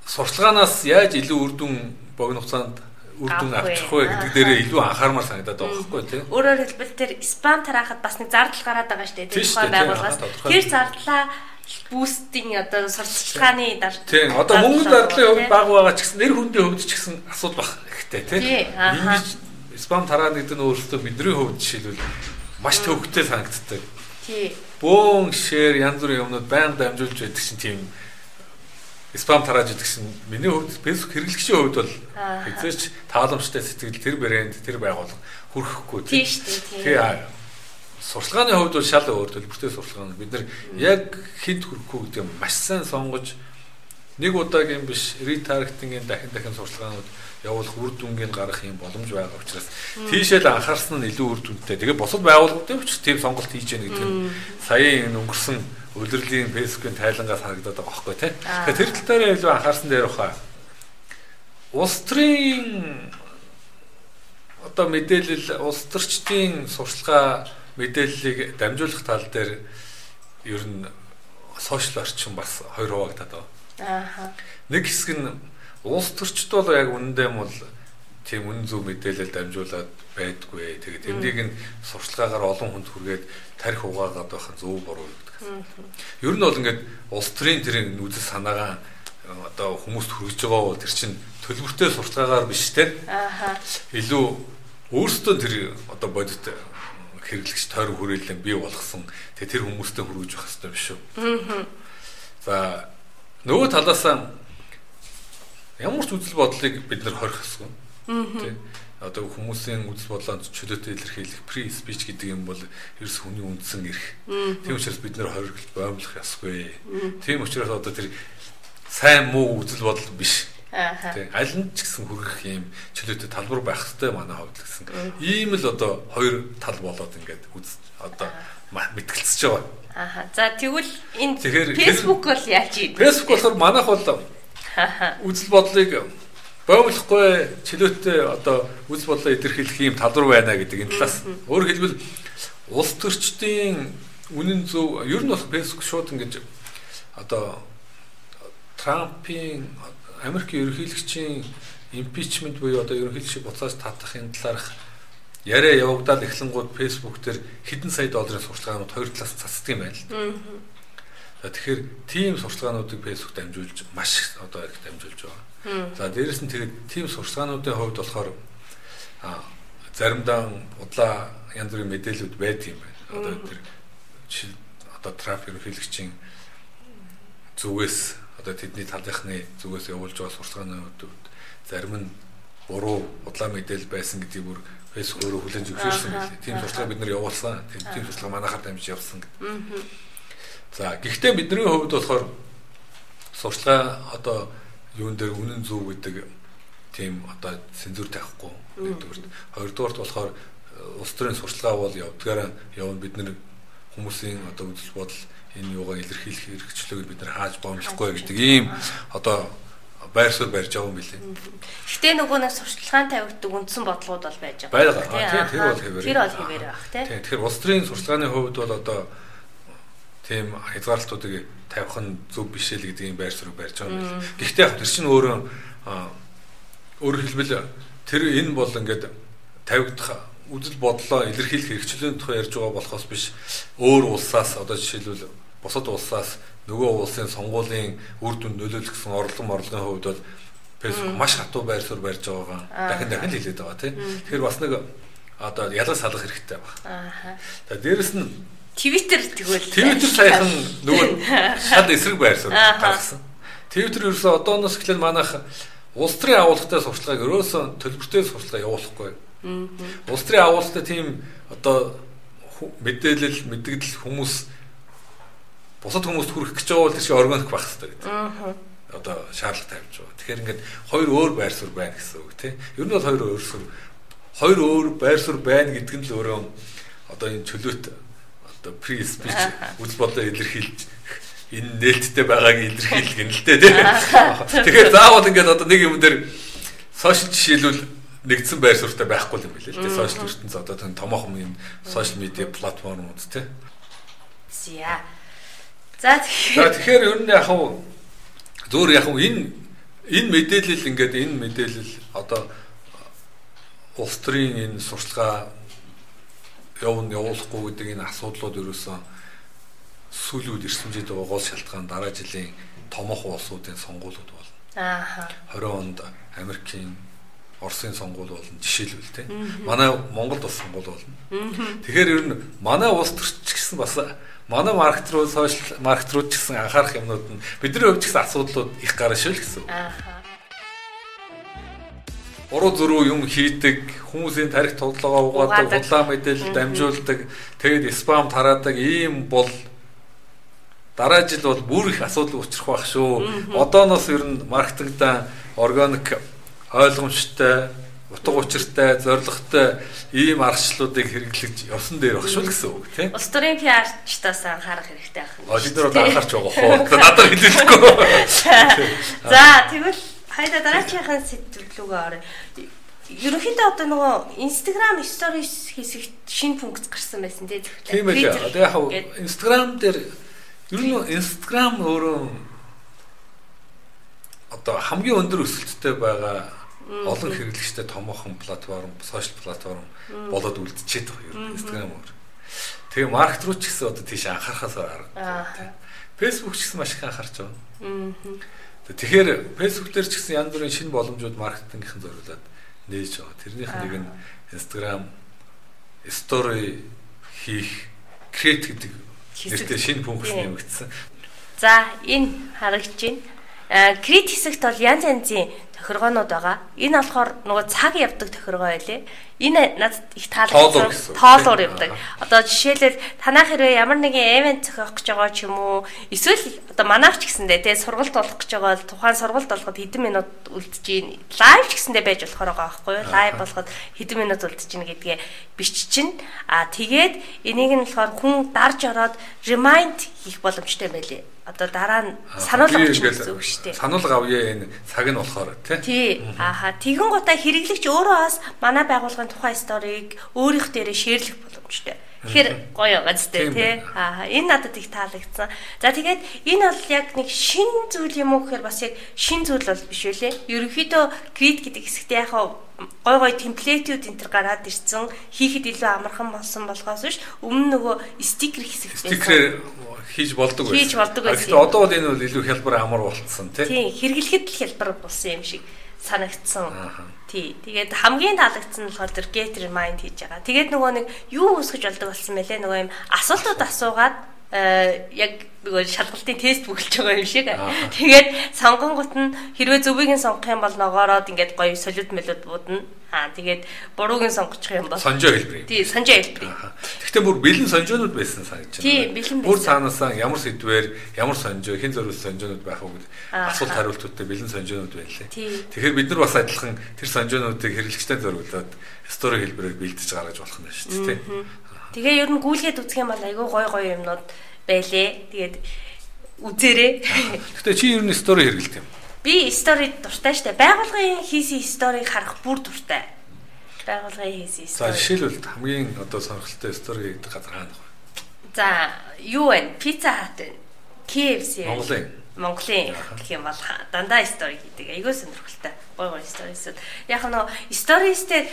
сурчлагаанаас яаж илүү үр дүн богино хугацаанд үр дүн авчих вэ гэдэг дээрээ илүү анхаармаар санагдаад байгаа байхгүй тийм. Өөрөөр хэлбэл тэр спам тараахад бас нэг зардал гараад байгаа шүү дээ. Тэр тухайн байгууллагаас тэр зардлаа бустинг одоо сурталчилгааны дар. Тийм. Одоо мөнгөнд зардлын хувьд бага байгаа ч гэсэн нэр хүндийн хувьд ч гэсэн асуудал баг ихтэй тийм. Ингэж спам тараа гэдэг нь өөрөөсөө бидний хувьд жишээлбэл маш төвөгтэй санагддаг. Тийм. Бөөн шеэр янз бүрийн юмнууд байнга дамжуулж байдаг чинь тийм спам тарааж идэх шин миний хувьд Facebook хэрэглэгчийн хувьд бол хэзээч тааламжтай сэтгэл тэр брэнд тэр байгууллага хүрхэхгүй тийм шүү дээ. Сурчлагын хувьд бол шал өөр төлбөртэй сурчлагын бид нар яг хэд хүрхгүй гэдэг маш сайн сонгож нэг удаагийн биш ретаргетингийн дахин дахин сурчлагаанууд явуулах үр дүнгийн гарах юм боломж байгаа учраас тийшээ л анхаарсан нь илүү үр дүнтэй. Тэгээ бусад байгууллагуудын учраас тийм сонголт хийж яах гэдэг нь саяын өнгөрсөн улирлын фэйсбүүкийн тайлангаас харагдаад байгаа байхгүй тий. Тэгэхээр тэр тал дээр илүү анхаарсан дээр баха. Улс төрийн одоо мэдээлэл улс төрчдийн сурчлага мэдээллийг дамжуулах тал дээр ер нь сошиал орчин бас хоёр хуваагдаад байна. Аа. Нэг хэсэг нь улс төрчд бол яг үнэндээ бол тийм үнэн зөв мэдээлэл дамжуулаад байдгүй. Тэгээ тэрнийг нь сурчлагаагаар олон хүнд хүргээд тарих угаагаад байх нь зөв буруу Ер нь бол ингээд улс төрийн тэр үзэл санаагаа одоо хүмүүст хүргэж байгаа бол тэр чинь төлбөртэй сурталгаагаар биш те. Ааха. Илүү өөрсдөө тэр одоо бодит хэрэглэгч тойрон хүрээлэн бий болгосон тэгээ тэр хүмүүстэй хүргэж явах хэрэгтэй биш үү? Аа. За нөгөө талаас ямар ч үзэл бодлыг бид нар хорих хэсгэн. Аа одоо хүмүүсийн үзэл бодлоонд чөлөөтэй илэрхийлэх pre speech гэдэг юм бол ерөөс хүний үндсэн эрх. Тийм учраас бид нэр хоригдол боомлох ёсгүй. Тийм учраас одоо тэр сайн муу үзэл бодол биш. Тийм аль нь ч гэсэн хүрэх юм чөлөөтэй талбар байх хэрэгтэй манай хувьд гэсэн. Ийм л одоо хоёр тал болоод ингээд үз одоо мэтгэлцэж байгаа. Аха. За тэгвэл энэ Facebook бол яаж ийм? Facebook болохоор манайх бол үзэл бодлыг боомлохгүй чөлөөтэй одоо үс бодлоо илэрхийлэх юм талбар байна гэдэг энэ талаас. Өөрөөр хэлбэл улс төрчдийн үнэн зөв ер нь бол Facebook шууд ингэж одоо Трампын Америкийн ерөнхийлөгчийн импичмент буюу одоо ерөнхийлөгчийг буцааж татахын талаарх яриа явагдаад эхлэнгууд Facebook дээр хэдэн сая долларын сурчлагаанууд хоёр талаас цацдаг юм байна л. За тэгэхээр тийм сурчлагаануудыг фэйсбુક дамжуулж маш одоо их дамжуулж байгаа. За дээрэс нь тэгээд team сурчлагын хувьд болохоор а заримдаа удлаа янз бүрийн мэдээлэлүүд байдаг юм байна. Одоо тэр жишээ одоо трафик ерөнхийлөгчийн зүгээс одоо тэдний талынхны зүгээс явуулж байгаа сурчлагын хувьд зарим нь буруу удлаа мэдээлэл байсан гэдгийг бүр фэйсбүүк өөрөө хүлээн зөвшөөрсөн байлээ. Тийм сурчлага бид нар явуулсан. Тийм сурчлага манайхаар дамжиж явсан гэдэг. За гэхдээ бидний хувьд болохоор сурчлага одоо юун дээр үнэн зөв гэдэг тийм одоо цензур тавихгүй нэгдүгürt хоёрдугаарт болохоор э, улс төрийн сурчлагаа бол явдгаараа явна бид нар хүмүүсийн одоо үзэл бодол энэ юугаа илэрхийлэх хэрэгчлөөг бид нар хааж гомлохгүй гэдэг ийм одоо байр суурь барьж байгаа юм билээ. Гэтэ нөгөө нэг сурчлагын тавигддаг үндсэн бодлогод бол байж байгаа. Байгаа. Тэр бол хэвээр. Тэр бол хэвээр байх тий. Тэгэхээр улс төрийн сурчлагын хувьд бол одоо тийм хязгаарлалтуудыг тавих нь зөв биш л гэдэг юм байр суурь барьж байгаа юм байна. Гэхдээ яг тэр чинь өөрөө өөрөөр хэлбэл тэр энэ бол ингээд тавигдах үзэл бодлоо илэрхийлэх хэрэгчлэн тухай ярьж байгаа болохоос биш өөр улсаас одоо жишээлбэл бусад улсаас нөгөө улсын сонгуулийн үр дүнд нөлөөлөх гэсэн орлогын орлогын хувьд бол Facebook маш хатуу байр суурь барьж байгаагаа дахин дахин л хэлээд байгаа тийм. Тэгэхээр бас нэг одоо ялгаж салах хэрэгтэй байна. Аа. За дээрэс нь Twitter тэгвэл Twitter саяхан нөгөө шал эсрэг байр суурь гаргасан. Twitter ерөөсөө одооноос эхлээд манайх улс төрийн агуулгатай сурчлагыг ерөөсөө төлбөртэй сурчлага явуулахгүй. Улс төрийн агуулгатай тийм одоо мэдээлэл мэдгдэл хүмүүс бусад хүмүүст хүрэх гэж байгаа бол тийш органик байх хэрэгтэй гэдэг. Одоо шаардлага тавьж байгаа. Тэгэхээр ингээд хоёр өөр байр суурь байна гэсэн үг тийм. Ер нь бол хоёр өөр суурь хоёр өөр байр суурь байна гэдэг нь л өөрөө одоо энэ чөлөөт одоо pre speech үйл бодоо илэрхийлж энэ нээлттэй байгааг илэрхийлэх юм л дээ тийм. Тэгэхээр заавал ингээд одоо нэг юм дээр сошиал жишээлбэл нэгдсэн байр суурьтай байхгүй юм билээ л дээ. Сошиал ертөнц одоо тэр томоохон юм сошиал медиа платформуд тийм. За. За тэгэхээр ер нь яг хав зөөр яг хав энэ энэ мэдээлэл ингээд энэ мэдээлэл одоо улс төрийн энэ сурчлагаа явна явуулахгүй гэдэг энэ асуудлууд ерөөсөн сүүлүүд ирсэмжээд байгаа гол шалтгаан дараа жилийн томоохон улсуудын сонгуулиуд болно. Аа. 20 онд Америкийн Оросын сонгуул болно жишээлбэл тийм. Манай Монголд бас сонгуул болно. Тэгэхээр ер нь манай улс төрч гэсэн бас манай маркет руу сошиал маркет руу ч гэсэн анхаарах юмнууд нь бидний хувьд ч гэсэн асуудлууд их гарна шүү л гэсэн. Аа. Уруу зөрүү юм хийдэг, хүмүүсийн тарих тоглоогоо угаадаг, худлаа мэдээлэл дамжуулдаг, тэгээд спам тараадаг ийм бол дараа жил бол бүр их асуудал учрах байх шүү. Одооноос ер нь маркетингда органик ойлгомжтой, утга учиртай, зоригтой ийм аргачлалуудыг хэрэглэж явсан дээр багш шүү гэсэн үг тийм. Улс төрийн PR-чтаас анхаарах хэрэгтэй байх. Нар одоо анхаарч байгаа хоо. Надад хэлээгүй. За тэгвэл хайда дараачихын сэдвлүүгээ орё. Ерөнхийдөө одоо нөгөө Instagram stories хийсэх шинэ функц гарсан байсан тийм. Тийм ээ. Одоо яг Instagram дээр Ер нь Instagram өөрөө одоо хамгийн өндөр өсөлттэй байгаа олон хэрэглэгчтэй томоохон платформ, сошиал платформ болоод үлдчихэд байгаа ер нь Instagram өөр. Тэгээ маркет руу ч гэсэн одоо тийш анхаарахаас аргагүй. Facebook ч гэсэн маш их анхаарч байгаа. Тэгэхээр Facebook дээр ч гэсэн янз бүрийн шинэ боломжууд маркетингийнхэн зориулаад нээж байгаа. Тэрнийх нэг нь Instagram story хийх create гэдэг Нэртэй шинэ функц нэмэгдсэн. За энэ харагдж байна. Крит хэсэгт бол янз янзын тохиргоонууд байгаа. Энэ болохоор нөгөө цаг явдаг тохиргоо байлээ. Энэ надад их таалагдсан. Тоолоор явдаг. Одоо жишээлбэл танах хэрвээ ямар нэгэн эвент зохиох гэж байгаа ч юм уу эсвэл одоо манайх ч гэсэндээ тий сургалт болох гэж байгаа бол тухайн сургалт болгоход хэдэн минут гин лайв ч гэсэндээ байж болохоор байгаа байхгүй юу? Лайв болгоход хэдэн минут гин гэдгээ биччин. А тэгээд энийг нь болохоор хүн дарж ороод remind хийх боломжтой байлээ одоо дараа нь сануулга авчих гэсэн үг шүү дээ. Сануулга авъя энэ цаг нь болохоор тий. Тий. Ааха. Тэгэн гутаа хэрэглэгч өөрөө бас манай байгууллагын тухайн сторийг өөрийнх дээрээ шеэрлэх боломжтой. Тэгэхээр гоё байгаа зү тий. Аа энэ надад их таалагдсан. За тэгээд энэ бол яг нэг шин зүйл юм уу гэхээр бас яг шин зүйл бол биш үлээ. Ерөнхийдөө грид гэдэг хэсэгтээ яг гой гой темплейтүүд энэ төр гараад ирсэн хийхэд илүү амархан болсон болохоос биш өмнө нөгөө стикер хэсэг байсан. Стикерээр хийж болдог байсан. Хийж болдог байсан. Гэхдээ одоо бол энэ бол илүү хялбар амар болцсон тий. Тий, хэрэглэхэд л хялбар болсон юм шиг санагдсан. Тий. Тэгээд хамгийн таалагдсан нь болохоор тэр get remind хийж байгаа. Тэгээд нөгөө нэг юу үсгэж болдог болсон мэлээ нөгөө юм асуултууд асуугаад яг нөгөө шалгалтын тест бүгэлж байгаа юм шиг. Тэгээд сонгонгот нь хэрвээ зөвийг нь сонгох юм бол ногоороод ингээд гоё солиуд мэлүүд буудна. Аа тэгээд бурууг нь сонгочих юм бол сонжоо хэлбэр. Тий, сонжоо хэлбэр. Гэхдээ бүр бэлэн сонжоонууд байсан санагдаж байна. Тий, бэлэн байсан. Бүр цаанаасаа ямар сэдвээр ямар сонжоо, хэн зориулсан сонжоонууд байх уу гэдэг асуулт хариултуудтай бэлэн сонжоонууд байлаа. Тэгэхээр бид нар бас адилхан тэр сонжоонуудыг хэрэглэгчтэй зориулаад стори хэлбэрээр бэлдэж гаргаж болох нь шүү дээ. Тэгээ ер нь гүйлгээд үзэх юм бол айгүй гой гой юмнууд байлээ. Тэгээд үзээрэй. Гэтэ чи ер нь стори хэрэгэлт юм. Би стори дуртай штэ. Байгуулгын хийсэн сторийг харах бүр дуртай. Байгуулгын хийсэн стори. За жишээлбэл хамгийн одоо сонирхолтой стори гэдэг газар хаана вэ? За юу вэ? Pizza Hut вэ? KFC. Монголын Монголын гэх юм бол дандаа стори хийдэг. Айгүй сонирхолтой. Гой гой сторисууд. Яг нь стористэй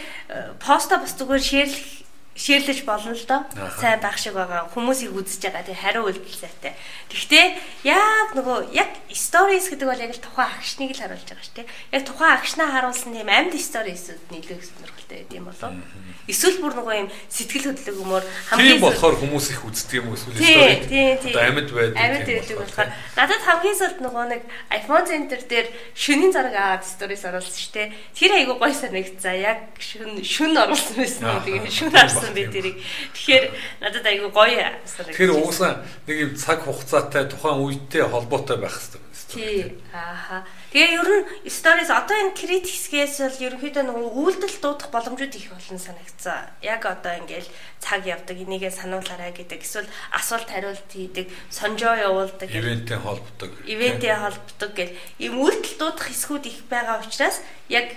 посто бас зүгээр шеэрлэх ширлэж болно л доо. Сайн байх шиг байгаа. Хүмүүсийг үзэж байгаа. Тэг хариу үйлдэл сайтай. Тэгвэл яг нөгөө яг stories гэдэг бол яг л тухайн агшныг л харуулж байгаа шүү дээ. Яг тухайн агшнаа харуулсан тийм амьд stories-ууд нийлэх сонирхолтой байд юм болоо. Эсвэл бүр нөгөө юм сэтгэл хөдлөг өмөр хамгийн Тийм болохоор хүмүүс их үздэг юм эсвэл story. Одоо амьд байдаг. Амьд байдаг болохоор надад хамгийн сүүлд нөгөө нэг iPhone Center дээр шөнийн зараг аваад stories оруулсан шүү дээ. Тэр айгу гой санагцаа. Яг шүн шүн оруулсан байсан. Тэгээ шүн харсан би тэрийг. Тэгэхээр надад айгу гоё санагцаа. Тэгэхээр уусаа нэг юм цаг хугацаатай тухайн үедээ холбоотой байх хэрэгтэй Тий. Ааха. Тэгээ ер нь stories одоо энэ крит хэсгээс л ерөнхийдөө нөгөө үйлдэл дуудах боломжууд их болно санагцсан. Яг одоо ингээл цаг явдаг, энийгээ сануулаарай гэдэг. Эсвэл асуулт хариулт хийдэг, сонжоо явуулдаг. Ивенттэй холбдог. Ивенттэй холбдог гэл ийм үйлдэл дуудах хэсгүүд их байгаа учраас яг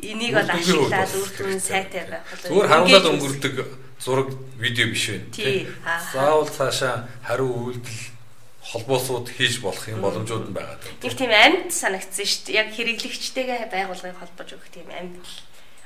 энийг бол ашиглаад үр дүн сайтай байх болов. Зүгээр харуулад өнгөрдөг зураг видео биш вэ? Тий. Заавал цаашаа хариу үйлдэл холбоосууд хийж болох юм боломжууд нь байгаа. Нэг тийм амьд санагдсан шүү дээ. Яг хэрэглэгчтэйгээ байгууллагыг холбож өгөх тийм амьд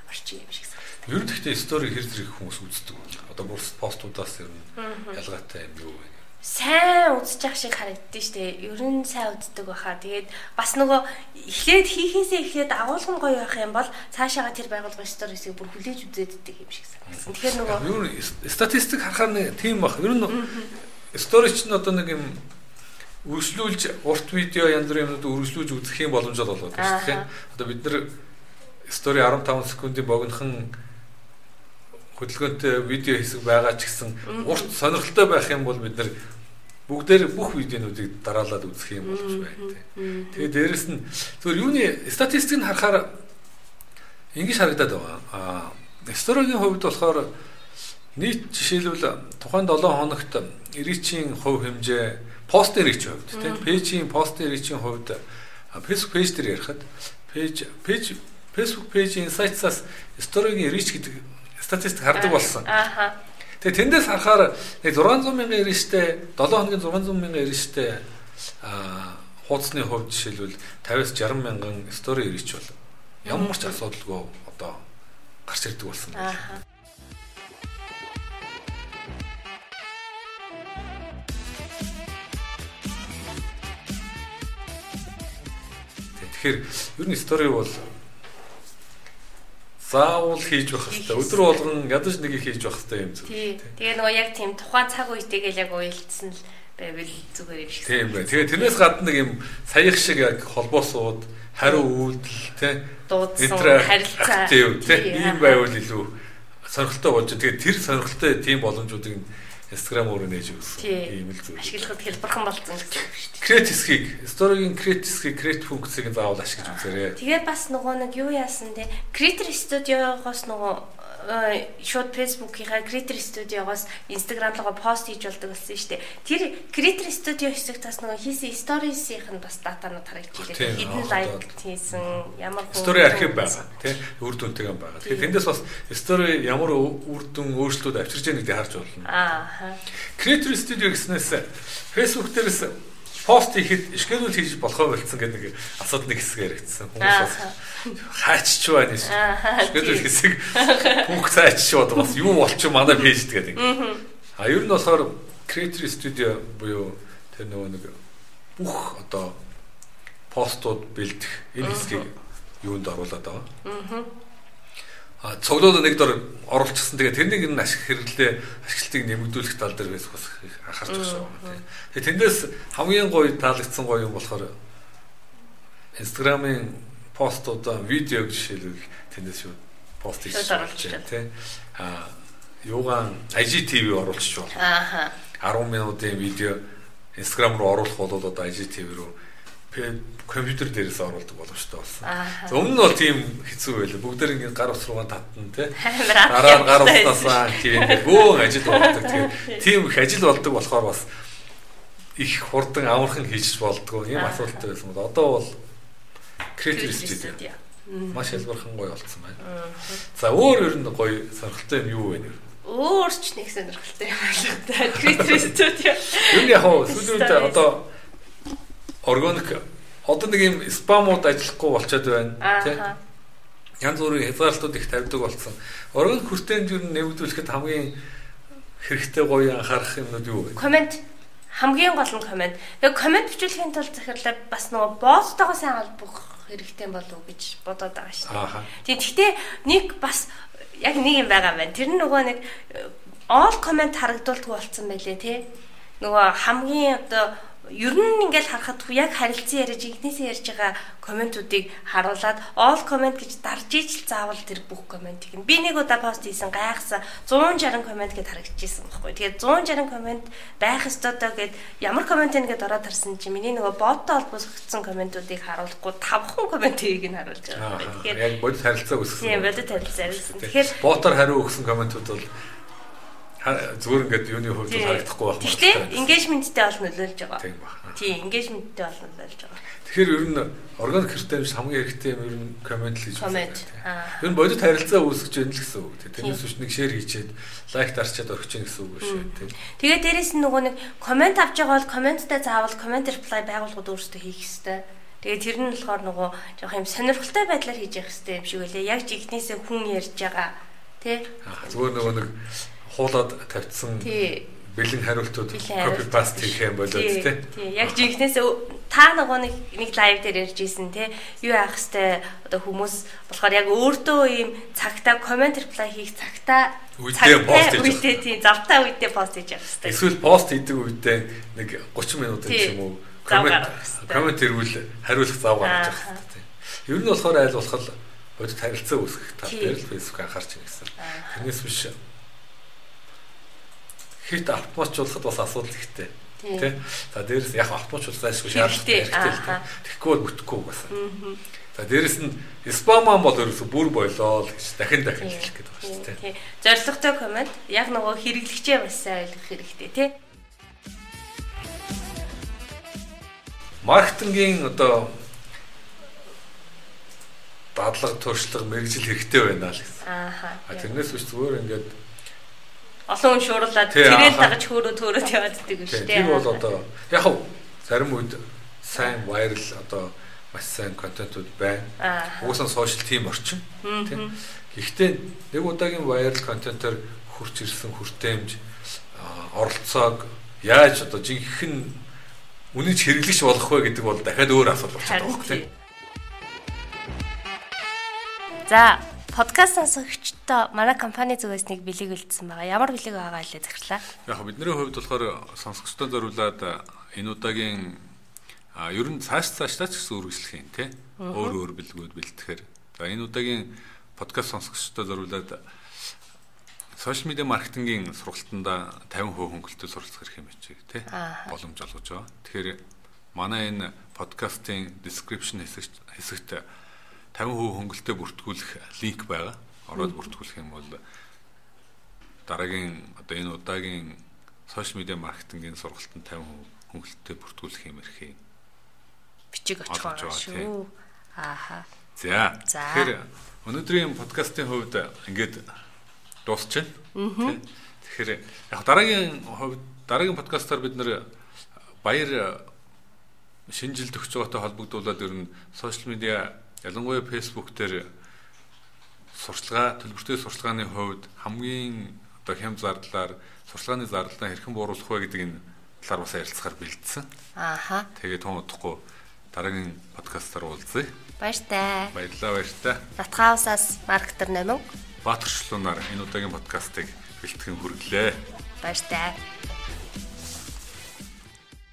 орчин юм шиг санагдав. Ер нь гэхдээ стори хэр зэрэг хүмүүс үздэг. Одоо бүр постуудаас ер нь ялгаатай юм юу вэ? Сайн явах шиг харагддээ штэ. Ер нь сайн үздэг баха. Тэгээд бас нөгөө эхлээд хийхээсээ эхлээд агуулгын гоё явах юм бол цаашаага тэр байгууллагын сторисыг бүр хүлээж үзээддэг юм шиг санагдсан. Тэгэхээр нөгөө ер нь статистик харахаар нэг тийм бах. Ер нь стори чинь одоо нэг юм үргэлжлүүлж урт видео янз бүрийн юмнууд үргэлжлүүлж үзэх юм боломжтой болоод байна тийм. Одоо бид нэр стори 15 секундын богинохан хөдөлгөөнтэй видео хэсэг байгаа ч гэсэн урт сонирхолтой байх юм бол бид нэр бүгдээр бүх видеонуудыг дараалаад үзэх юм болж байна тийм. Тэгээд дээрэс нь зөвхөн юуны статистикийг харахаар ингэж харагдаад байгаа. Аа сторогийн хувьд болохоор нийт жишээлбэл тухайн 7 хоногт эричийн хувь хэмжээ постэр рич хувьд тийм пэйжийн постэр ричийн хувьд Facebook пэйж дээр ярихад пэйж пэйж Facebook пэйжийн сайтсаас сторигийн рич гэдэг статистик хардаг болсон. Ааха. Тэгээ тэндээс харахаар 600 мянган ирээштэй 7 хоногийн 600 мянган ирээштэй а хуудасны хувьд жишээлбэл 50-аас 60 мянган стори ирээч бол ямар ч асуудалгүй одоо гарч ирдэг болсон байна. Тэгэхээр ер нь стори бол заавал хийж байх хэрэгтэй. Өдөр болгон ядаж нэг хийж байх хэрэгтэй юм зү. Тэгээ нөгөө яг тийм тухайн цаг үетэйгээ яг уялдсан л байвал зүгээр юм шиг. Тийм бай. Тэгээ тэрнээс гадна нэг юм саях шиг яг холбоосууд хариу үйлдэл тий дуудсан харилцаа тийм тий ийм байвал илүү сонирхолтой болж. Тэгээ тэр сонирхолтой тийм боломжуудыг Instagram өөрөө нээж өгсөн. Ийм л зүйл. Ашиглахад хэлбэрхэн болсон гэж байна шүү дээ. Create хэсгийг, story-гийн create хэсгийг, create функцийг заавал ашиглаж үзээрэй. Тэгээд бас нөгөө нэг юу яасан те Creator Studio-гоос нөгөө шууд Facebook-ийнхаа Creator Studio-гоос Instagram руугаа пост хийж болдог болсон шүү дээ. Тэр Creator Studio хэсэг тас нөгөө хийсэн stories-ийнх нь бас датанууд харагдчихлээ. Хэдэн лайк хийсэн, ямар story архив байгаа тий үр дүнтэйгэн байгаа. Тэгэхээр тэндээс бас story ямар үр дүн өөрчлөлтүүд авчирж байгааг харж болно. Аа. Creator Studio гэснээс Facebook дээрээс пост хийхэд шкедул хийж болохоо болцсон гэдэг нэг асуудал нэг хэсэг яригдсан. Хүмүүс бас хаач ч байна ш. Шкедул хэсэг бүх цаач ч бод бас юу болчих манай пэйж гэдэг. А ер нь болохоор Creator Studio буюу тэр нөгөө нэг бүх одоо постууд бэлдэх энэ хэсгийг юунд оруулаад байгаа. Аа цоглоод нэг дор оруулчихсан. Тэгээ тэрнийг энэ ашиг хэрэглээ ашиглалтыг нэмэгдүүлэх тал дээр бас анхаарч байгаа юм. Тэгээ тэндээс хамгийн гоё таалагдсан гоё юм болохоор Instagram-ын постуудаа видеог жишээлбэл тэндээс юу пост хийж байна тий. А юугаан IGTV оруулчих бол. Ааха. 10 минутын видео Instagram руу оруулах бол одоо IGTV руу компьютер дээрээс оруулдаг боломжтой болсон. Өмнө нь бол тийм хэцүү байлаа. Бүгдээр ингээд гар ус руугаа татна тий. Дараа нь гар уснасаа тийм бөөн ажил болдог. Тэгээд тийм их ажил болдог болохоор бас их хурдан амархан хийж болдгоо. Ийм асуудалтай байсан бол одоо бол Creative Studio маш хэлбэрхэн гоё болцсон байна. За өөр ер нь гоё сонирхолтой юм юу вэ нэр? Өөр ч нэг сонирхолтой юм байна. Creative Studio. Юу яг сүүлийн үед одоо органик одоо нэг юм спамууд ажиллахгүй болчиход байна тийм янз бүрийн хязгаарлалтууд их тавьдаг болсон. Органик хүртээнд юу нэмэгдүүлэхэд хамгийн хэрэгтэй гоё анхаарах юмнууд юу вэ? Комент хамгийн гол нь комент. Яг комент бичүүлэхийн тулд захирлаа бас нөгөө бооттойгоо сайн холбох хэрэгтэй болов уу гэж бодоод байгаа шүү дээ. Тийм гэхдээ нэг бас яг нэг юм байгаа юм байна. Тэр нь нөгөө нэг all comment харагдуулдаг болсон байлээ тий. Нөгөө хамгийн одоо ер нь ингээл харахад яг харилцан ярьж игнээсээ ярьж байгаа комментуудыг харуулад all comment гэж дарж ижил заавал тэр бүх комментиг нь би нэг удаа пост хийсэн гайхсан 160 коммент гэд харагдчихсан байхгүй. Тэгээд 160 коммент байх ёстой доо гэд ямар коммент нэгэд ороод харсан чи миний нөгөө боттой холбогдсон комментуудыг харуулахгүй тавхан комментийг нь харуулж байгаа. Тэгэхээр яг бодит харилцаа үүсгэсэн. Тийм бодит харилцаа үүсгэсэн. Тэгэхээр ботоор хариу өгсөн комментууд бол зүгээр ингээд юуны хувьд харагдахгүй байх. Гэхдээ engagement-тэй бол нөлөөлж байгаа. Тийм ба. Тийм, engagement-тэй бол нөлөөлж байгаа. Тэгэхээр ер нь органик хэрэгтээ хамгийн хэрэгтэй юм ер нь комент л гэж байна. Ер нь бодит харилцаа үүсгэж байна л гэсэн үг тийм. Тэрнээс биш нэг шеэр хийчээд лайк дарчаад орчих чинь гэсэн үг шүү тийм. Тэгээд дээрэс нь нөгөө нэг комент авч байгаа бол коменттай заавал комент reply байгууллагууд өөрсдөө хийх хэрэгтэй. Тэгээд тэр нь болохоор нөгөө жоох юм сонирхолтой байдлаар хийж явах хэрэгтэй юм шиг үлээ. Яг жигнэсээ хүн ярьж байгаа тий. Зүгээр нөгөө нэг хуулаад тавьчихсан бэлэн хариултууд копи паст хийх юм болоод тий. Тий. Яг жигнэс та нөгөө нэг нэг лайв дээр ярьж исэн тий. Юу яах хэвээр одоо хүмүүс болохоор яг өөртөө ийм цагтаа комент reply хийх цагтаа үедээ пост хийж үедээ тий завтаа үедээ пост хийж явах хэвээр. Эсвэл пост хийдэг үедээ нэг 30 минут юм уу комент комент ирвэл хариулах зав гаргаж авах хэрэгтэй. Ер нь болохоор айл болох бодит харилцаа үүсгэх тал дээр л Facebook анхаарч байна гэсэн. Тэрнээс биш хит автоматжуулахад бас асуудал ихтэй. Тэ. За дээрэс яг автоматжуулсан ашгүй шаардлагатай. Тэгэхгүй бүтэхгүй байсан. За дээрэс нь спаман бол ерөөсө бүр болоо л гэж дахин дахин хэлэх гээд байгаа шүү дээ. Тий. Зорилготой комент яг нөгөө хэрэглэгчээ бас сайн ойлгох хэрэгтэй тий. Маркетингийн одоо дадлага туршлага мэрэгжил хэрэгтэй байна л гэсэн. Ааха. Тэрнээс биш зүгээр ингээд олон хүн шууруулад тэрэл дагаж хөөрөө төөрөөд яваад идэг юм шүү дээ. Тэр бол одоо яг хав зарим үед сайн вайрал одоо маш сайн контентууд байна. Угсаа сошиал тим орчин. Тийм. Гэхдээ нэг удаагийн вайрал контентоор хурц ирсэн хүртээмж оролцоог яаж одоо жинхэнэ үнэж хэрэглэгч болох вэ гэдэг бол дахиад өөр асуудал болчиход байгаа юм тийм. За подкаст сонсогчдоо манай компани зүгээс нэг бэлэг үлдсэн байгаа. Ямар бэлэг байгаа лээ захирлаа. Яг бидний хувьд болохоор сонсогчдоо зориулаад энэ удаагийн ер нь цааш цаашдаа ч гэсэн үргэлжлэх юм тий. Өөр өөр бэлгүүд бэлтгэхээр. За энэ удаагийн подкаст сонсогчдоо зориулаад сошиал медиа маркетингийн сургалтанда 50% хөнгөлөлтөд суралцах хэрэг юм чи тий. Боломж олгож байгаа. Тэгэхээр манай энэ подкастын description хэсэгт 50% хөнгөлөлтөд бүртгүүлэх линк байгаа. Ороод бүртгүүлэх юм бол дараагийн одоо энэ удаагийн сошиал медиа маркетингийн сургалтанд 50% хөнгөлөлтөд бүртгүүлэх юм эрхээ бичиг очих байгаа шүү. Ааха. За. Тэгэхээр өнөөдрийн подкастын хувьд ингээд дуусчихна. Тэгэхээр яг дараагийн хувьд дараагийн подкастаар бид нэр баяр өгч байгаатай холбогдуулаад ер нь сошиал медиа Ялангуяа Facebook дээр сурчлагаа төлбөртэй сурчлагын хувьд хамгийн одоо хямд зардлаар сурчлагын зардлаа хэрхэн бууруулах вэ гэдэг энэ талаар бас ярилцахаар бэлдсэн. Ааха. Тэгээд тун удахгүй дараагийн подкастаар уулзъя. Баяртай. Баярлалаа баяртай. Батгаусаас маркетер Номон Баатарчлуунаар энэ удаагийн подкастыг бэлтгэн хүргэлээ. Баяртай.